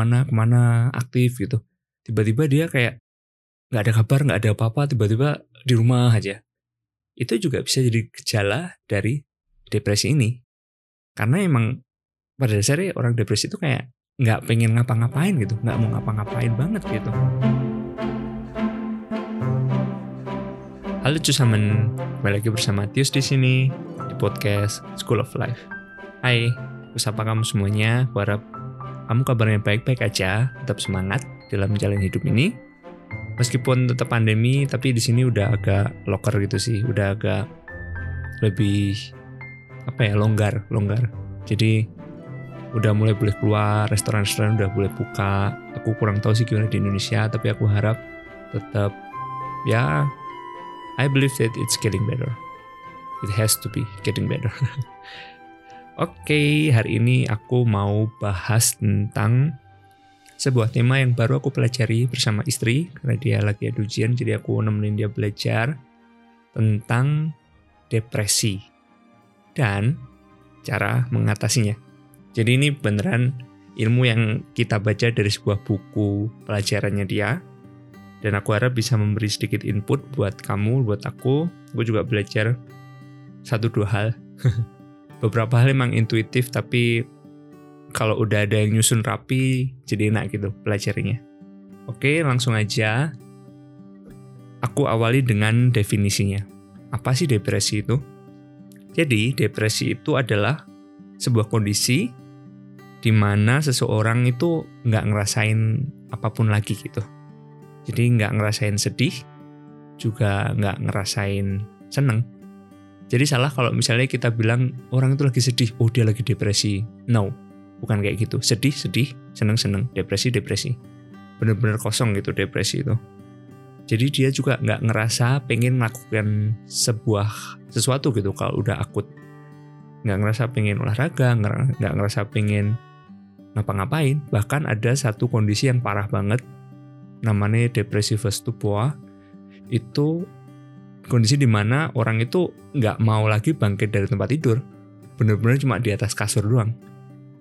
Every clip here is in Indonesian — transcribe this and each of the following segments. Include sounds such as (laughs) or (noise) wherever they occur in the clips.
ke mana ke mana aktif gitu tiba-tiba dia kayak nggak ada kabar nggak ada apa-apa tiba-tiba di rumah aja itu juga bisa jadi gejala dari depresi ini karena emang pada dasarnya orang depresi itu kayak nggak pengen ngapa-ngapain gitu nggak mau ngapa-ngapain banget gitu Halo cusamen, kembali lagi bersama Tius di sini di podcast School of Life. Hai, sapa kamu semuanya. Aku harap kamu kabarnya baik-baik aja, tetap semangat dalam jalan hidup ini. Meskipun tetap pandemi, tapi di sini udah agak locker gitu sih, udah agak lebih apa ya longgar, longgar. Jadi udah mulai boleh keluar, restoran-restoran udah boleh buka. Aku kurang tahu sih gimana di Indonesia, tapi aku harap tetap ya I believe that it's getting better. It has to be getting better. (laughs) Oke, hari ini aku mau bahas tentang sebuah tema yang baru aku pelajari bersama istri karena dia lagi ada ujian, jadi aku nemenin dia belajar tentang depresi dan cara mengatasinya. Jadi ini beneran ilmu yang kita baca dari sebuah buku pelajarannya dia dan aku harap bisa memberi sedikit input buat kamu, buat aku. Gue juga belajar satu dua hal. (laughs) Beberapa hal emang intuitif, tapi kalau udah ada yang nyusun rapi, jadi enak gitu pelajarinya. Oke, langsung aja. Aku awali dengan definisinya. Apa sih depresi itu? Jadi, depresi itu adalah sebuah kondisi di mana seseorang itu nggak ngerasain apa pun lagi gitu jadi nggak ngerasain sedih, juga nggak ngerasain seneng. Jadi salah kalau misalnya kita bilang orang itu lagi sedih, oh dia lagi depresi. No, bukan kayak gitu. Sedih, sedih, seneng, seneng, depresi, depresi. Bener-bener kosong gitu depresi itu. Jadi dia juga nggak ngerasa pengen melakukan sebuah sesuatu gitu kalau udah akut. Nggak ngerasa pengen olahraga, nggak ngerasa pengen ngapa-ngapain. Bahkan ada satu kondisi yang parah banget namanya depresi stupor itu kondisi di mana orang itu nggak mau lagi bangkit dari tempat tidur. Bener-bener cuma di atas kasur doang.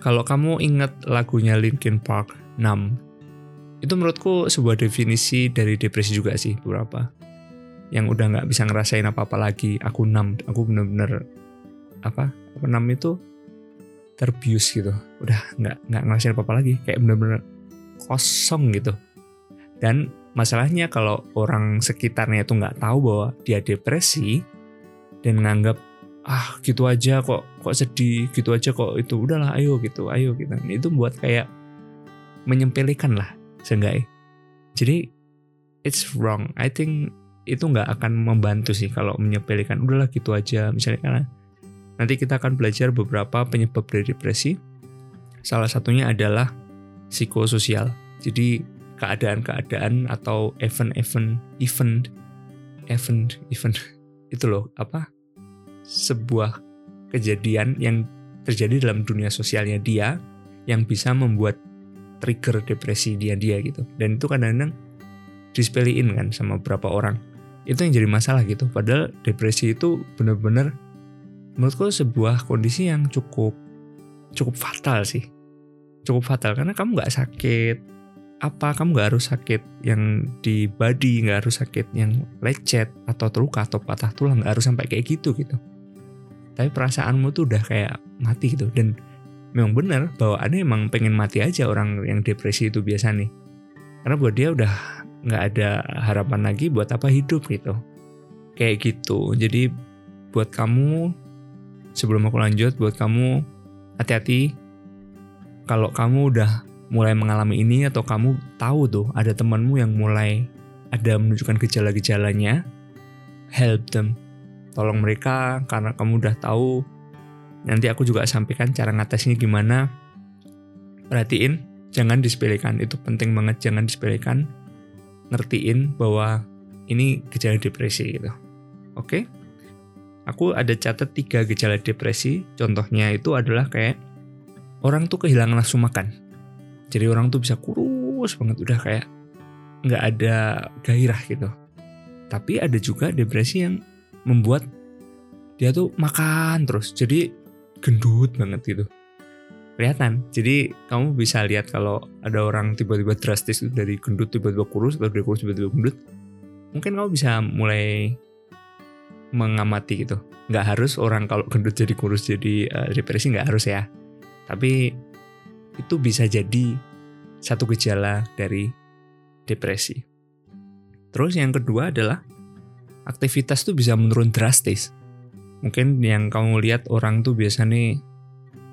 Kalau kamu ingat lagunya Linkin Park 6 itu menurutku sebuah definisi dari depresi juga sih beberapa. Yang udah nggak bisa ngerasain apa-apa lagi aku 6 aku bener-bener apa apa 6 itu terbius gitu. Udah nggak nggak ngerasain apa-apa lagi kayak bener-bener kosong gitu. Dan masalahnya kalau orang sekitarnya itu nggak tahu bahwa dia depresi dan nganggap ah gitu aja kok kok sedih gitu aja kok itu udahlah ayo gitu ayo gitu. Itu buat kayak menyempelekan lah seenggaknya jadi it's wrong. I think itu nggak akan membantu sih kalau menyepelekan udahlah gitu aja misalnya karena nanti kita akan belajar beberapa penyebab dari depresi. Salah satunya adalah psikososial. Jadi keadaan-keadaan atau event-event event event event. (laughs) Itu loh apa? Sebuah kejadian yang terjadi dalam dunia sosialnya dia yang bisa membuat trigger depresi dia dia gitu. Dan itu kadang-kadang dispeliin kan sama beberapa orang. Itu yang jadi masalah gitu. Padahal depresi itu bener-bener menurutku sebuah kondisi yang cukup cukup fatal sih. Cukup fatal karena kamu nggak sakit apa kamu nggak harus sakit yang di body nggak harus sakit yang lecet atau terluka atau patah tulang nggak harus sampai kayak gitu gitu. Tapi perasaanmu tuh udah kayak mati gitu. Dan memang benar bahwa ada emang pengen mati aja orang yang depresi itu biasa nih. Karena buat dia udah nggak ada harapan lagi buat apa hidup gitu. Kayak gitu. Jadi buat kamu sebelum aku lanjut buat kamu hati-hati. Kalau kamu udah mulai mengalami ini atau kamu tahu tuh ada temanmu yang mulai ada menunjukkan gejala-gejalanya, help them. Tolong mereka karena kamu udah tahu. Nanti aku juga sampaikan cara ngatasinnya gimana. Perhatiin, jangan disepelekan. Itu penting banget, jangan disepelekan. Ngertiin bahwa ini gejala depresi gitu. Oke? Aku ada catat tiga gejala depresi. Contohnya itu adalah kayak orang tuh kehilangan nafsu makan jadi orang tuh bisa kurus banget udah kayak nggak ada gairah gitu tapi ada juga depresi yang membuat dia tuh makan terus jadi gendut banget gitu kelihatan. Jadi kamu bisa lihat kalau ada orang tiba-tiba drastis dari gendut tiba-tiba kurus atau dari kurus tiba-tiba gendut, mungkin kamu bisa mulai mengamati gitu. Nggak harus orang kalau gendut jadi kurus jadi uh, depresi nggak harus ya. Tapi itu bisa jadi satu gejala dari depresi. Terus yang kedua adalah aktivitas tuh bisa menurun drastis. Mungkin yang kamu lihat orang tuh biasanya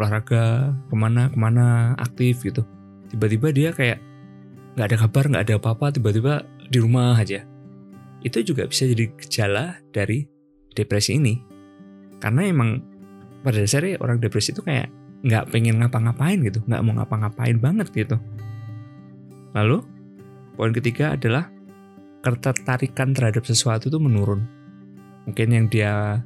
olahraga ke mana ke mana aktif gitu tiba-tiba dia kayak nggak ada kabar nggak ada apa-apa tiba-tiba di rumah aja itu juga bisa jadi gejala dari depresi ini karena emang pada dasarnya orang depresi itu kayak nggak pengen ngapa-ngapain gitu nggak mau ngapa-ngapain banget gitu lalu poin ketiga adalah ketertarikan terhadap sesuatu itu menurun mungkin yang dia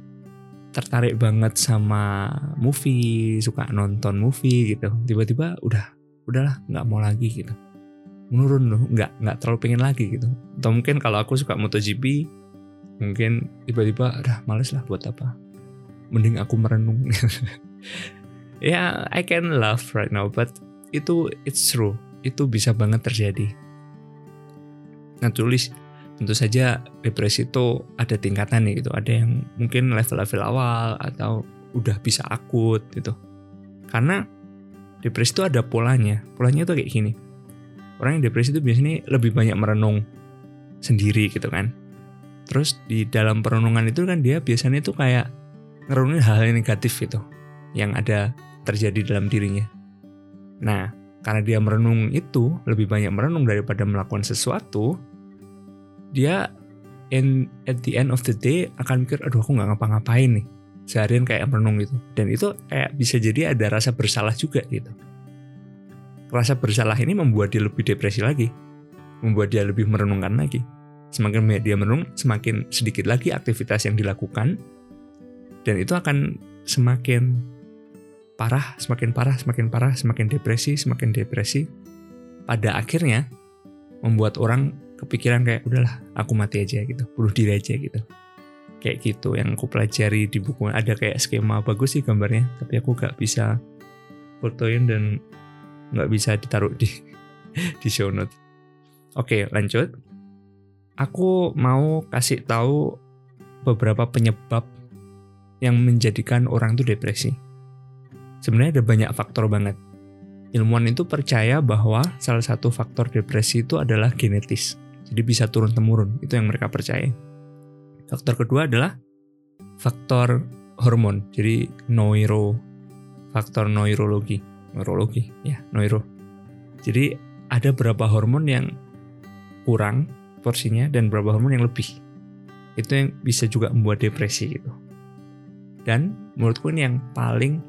tertarik banget sama movie, suka nonton movie gitu. Tiba-tiba udah udahlah nggak mau lagi gitu. Menurun loh, nggak nggak terlalu pengen lagi gitu. Atau mungkin kalau aku suka MotoGP, mungkin tiba-tiba udah males lah buat apa. Mending aku merenung. (laughs) yeah, I can laugh right now, but itu it's true. Itu bisa banget terjadi. Nah tulis tentu saja depresi itu ada tingkatan nih gitu. Ada yang mungkin level-level awal atau udah bisa akut gitu. Karena depresi itu ada polanya. Polanya itu kayak gini. Orang yang depresi itu biasanya lebih banyak merenung sendiri gitu kan. Terus di dalam perenungan itu kan dia biasanya itu kayak ngerenungin hal-hal negatif gitu. Yang ada terjadi dalam dirinya. Nah karena dia merenung itu lebih banyak merenung daripada melakukan sesuatu dia in at the end of the day akan mikir aduh aku nggak ngapa-ngapain nih. Seharian kayak merenung gitu. Dan itu kayak bisa jadi ada rasa bersalah juga gitu. Rasa bersalah ini membuat dia lebih depresi lagi. Membuat dia lebih merenungkan lagi. Semakin banyak dia merenung semakin sedikit lagi aktivitas yang dilakukan. Dan itu akan semakin parah semakin parah semakin parah semakin depresi semakin depresi. Pada akhirnya membuat orang kepikiran kayak udahlah aku mati aja gitu. Bunuh diri aja gitu. Kayak gitu yang aku pelajari di buku. Ada kayak skema bagus sih gambarnya tapi aku gak bisa fotoin dan nggak bisa ditaruh di (laughs) di show note oke lanjut. Aku mau kasih tahu beberapa penyebab yang menjadikan orang tuh depresi sebenarnya ada banyak faktor banget ilmuwan itu percaya bahwa salah satu faktor depresi itu adalah genetis jadi bisa turun temurun, itu yang mereka percaya. Faktor kedua adalah faktor hormon, jadi neuro, faktor neurologi, neurologi, ya neuro. Jadi ada berapa hormon yang kurang porsinya dan berapa hormon yang lebih. Itu yang bisa juga membuat depresi gitu. Dan menurutku ini yang paling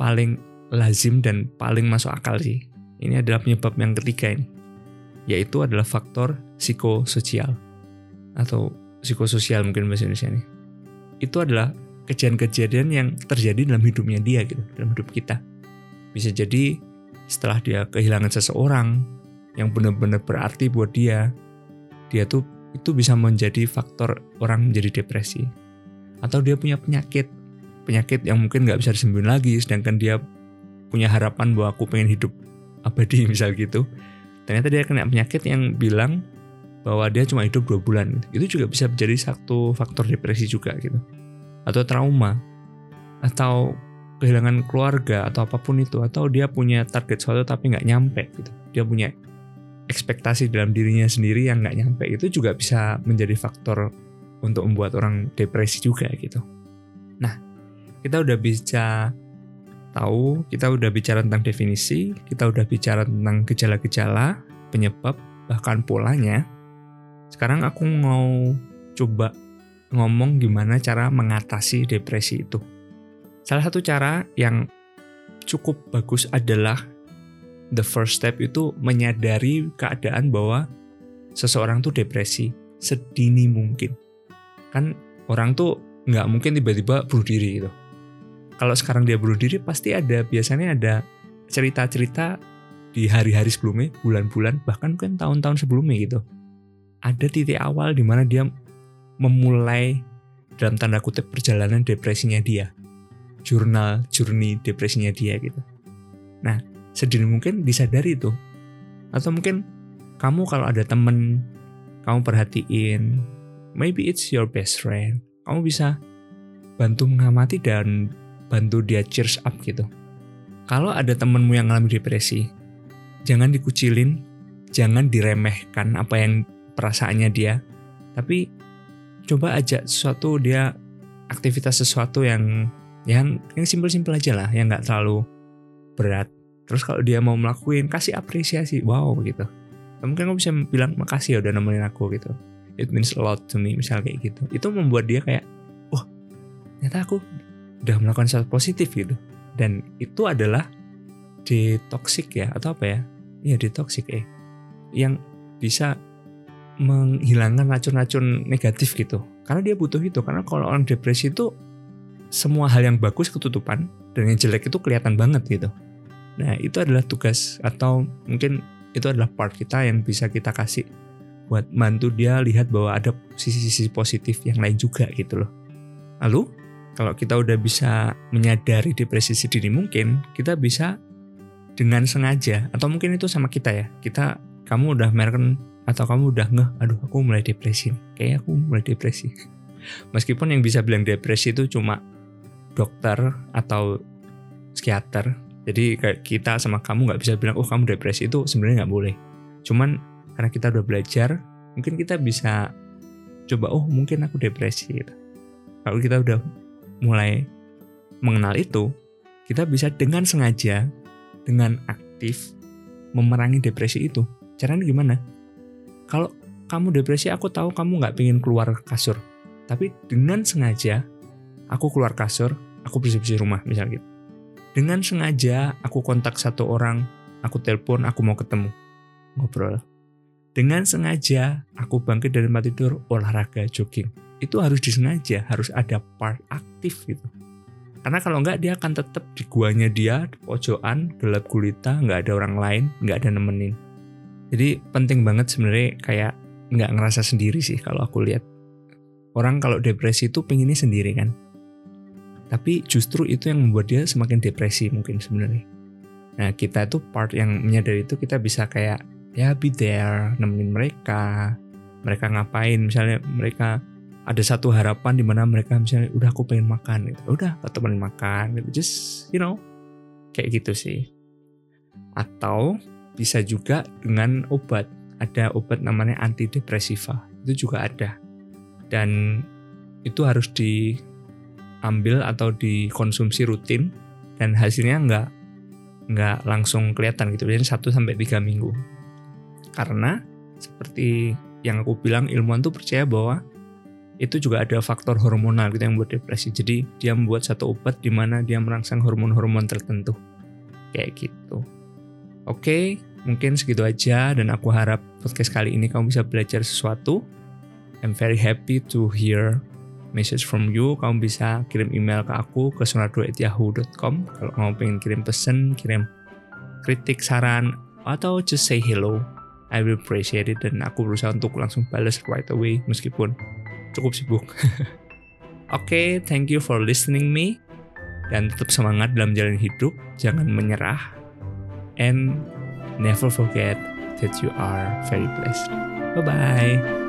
paling lazim dan paling masuk akal sih. Ini adalah penyebab yang ketiga ini yaitu adalah faktor psikososial atau psikososial mungkin bahasa Indonesia ini. Itu adalah kejadian-kejadian yang terjadi dalam hidupnya dia gitu, dalam hidup kita. Bisa jadi setelah dia kehilangan seseorang yang benar-benar berarti buat dia, dia tuh itu bisa menjadi faktor orang menjadi depresi. Atau dia punya penyakit, penyakit yang mungkin nggak bisa disembuhin lagi, sedangkan dia punya harapan bahwa aku pengen hidup abadi (laughs) misal gitu. Ternyata dia kena penyakit yang bilang bahwa dia cuma hidup dua bulan. Itu juga bisa menjadi satu faktor depresi juga gitu. Atau trauma. Atau kehilangan keluarga atau apa pun itu. Atau dia punya target sesuatu tapi nggak nyampe gitu. Dia punya ekspektasi dalam dirinya sendiri yang nggak nyampe. Itu juga bisa menjadi faktor untuk membuat orang depresi juga gitu. Nah kita udah bisa tahu, kita udah bicara tentang definisi, kita udah bicara tentang gejala-gejala, penyebab, bahkan polanya. Sekarang aku mau coba ngomong gimana cara mengatasi depresi itu. Salah satu cara yang cukup bagus adalah the first step itu menyadari keadaan bahwa seseorang tuh depresi sedini mungkin. Kan orang tuh nggak mungkin tiba-tiba bunuh diri gitu kalau sekarang dia bunuh diri pasti ada biasanya ada cerita-cerita di hari-hari sebelumnya, bulan-bulan, bahkan kan tahun-tahun sebelumnya gitu. Ada titik awal di mana dia memulai dalam tanda kutip perjalanan depresinya dia. Jurnal journey depresinya dia gitu. Nah, sedini mungkin disadari tuh. Atau mungkin kamu kalau ada temen, kamu perhatiin, maybe it's your best friend. Kamu bisa bantu mengamati dan bantu dia cheers up gitu. Kalau ada temenmu yang ngalami depresi, jangan dikucilin, jangan diremehkan apa yang perasaannya dia, tapi coba aja sesuatu dia aktivitas sesuatu yang yang yang simpel-simpel aja lah, yang nggak terlalu berat. Terus kalau dia mau melakuin, kasih apresiasi, wow gitu. Mungkin kamu bisa bilang makasih ya udah nemenin aku gitu. It means a lot to me, misalnya kayak gitu. Itu membuat dia kayak, wah, ternyata aku udah melakukan sesuatu positif gitu. Dan itu adalah detoxic ya, atau apa ya? Iya detoxic eh. Yang bisa menghilangkan racun-racun negatif gitu. Karena dia butuh itu. Karena kalau orang depresi itu semua hal yang bagus ketutupan dan yang jelek itu kelihatan banget gitu. Nah, itu adalah tugas atau mungkin itu adalah part kita yang bisa kita kasih buat bantu dia lihat bahwa ada sisi-sisi positif yang lain juga gitu loh. Lalu, kalau kita udah bisa menyadari depresi sedini mungkin, kita bisa dengan sengaja atau mungkin itu sama kita ya. Kita kamu udah merken atau kamu udah ngeh, aduh aku mulai depresi. Kayaknya aku mulai depresi. (laughs) Meskipun yang bisa bilang depresi itu cuma dokter atau psikiater jadi kayak kita sama kamu nggak bisa bilang oh kamu depresi itu sebenarnya nggak boleh cuman karena kita udah belajar mungkin kita bisa coba oh mungkin aku depresi gitu. kalau kita udah mulai mengenal itu kita bisa dengan sengaja dengan aktif memerangi depresi itu caranya gimana kalau kamu depresi aku tahu kamu nggak pengen keluar kasur tapi dengan sengaja aku keluar kasur, aku bersih-bersih rumah misalnya gitu. Dengan sengaja aku kontak satu orang, aku telepon, aku mau ketemu, ngobrol. Dengan sengaja aku bangkit dari tempat tidur, olahraga, jogging. Itu harus disengaja, harus ada part aktif gitu. Karena kalau enggak dia akan tetap di guanya dia, di pojokan, gelap gulita, nggak ada orang lain, nggak ada nemenin. Jadi penting banget sebenarnya kayak nggak ngerasa sendiri sih kalau aku lihat. Orang kalau depresi itu pengennya sendiri kan tapi justru itu yang membuat dia semakin depresi mungkin sebenarnya. Nah kita itu part yang menyadari itu kita bisa kayak ya be there, nemenin mereka, mereka ngapain, misalnya mereka ada satu harapan di mana mereka misalnya udah aku pengen makan gitu, udah temenin makan gitu, just you know kayak gitu sih. Atau bisa juga dengan obat, ada obat namanya antidepresiva, itu juga ada. Dan itu harus di ambil atau dikonsumsi rutin dan hasilnya nggak nggak langsung kelihatan gitu. Biasanya 1 sampai tiga minggu. Karena seperti yang aku bilang ilmuwan tuh percaya bahwa itu juga ada faktor hormonal gitu yang buat depresi. Jadi dia membuat satu obat di mana dia merangsang hormon-hormon tertentu. Kayak gitu. Oke mungkin segitu aja dan aku harap podcast kali ini kamu bisa belajar sesuatu. I'm very happy to hear message from you, kamu bisa kirim email ke aku ke sonardo@yahoo.com kalau kamu pengen kirim pesan, kirim kritik, saran, atau just say hello. I will appreciate it. Dan aku berusaha untuk langsung balas right away meskipun cukup sibuk. (laughs) Oke, okay, thank you for listening me dan tetap semangat dalam jalan hidup, jangan menyerah and never forget that you are very blessed. Bye bye.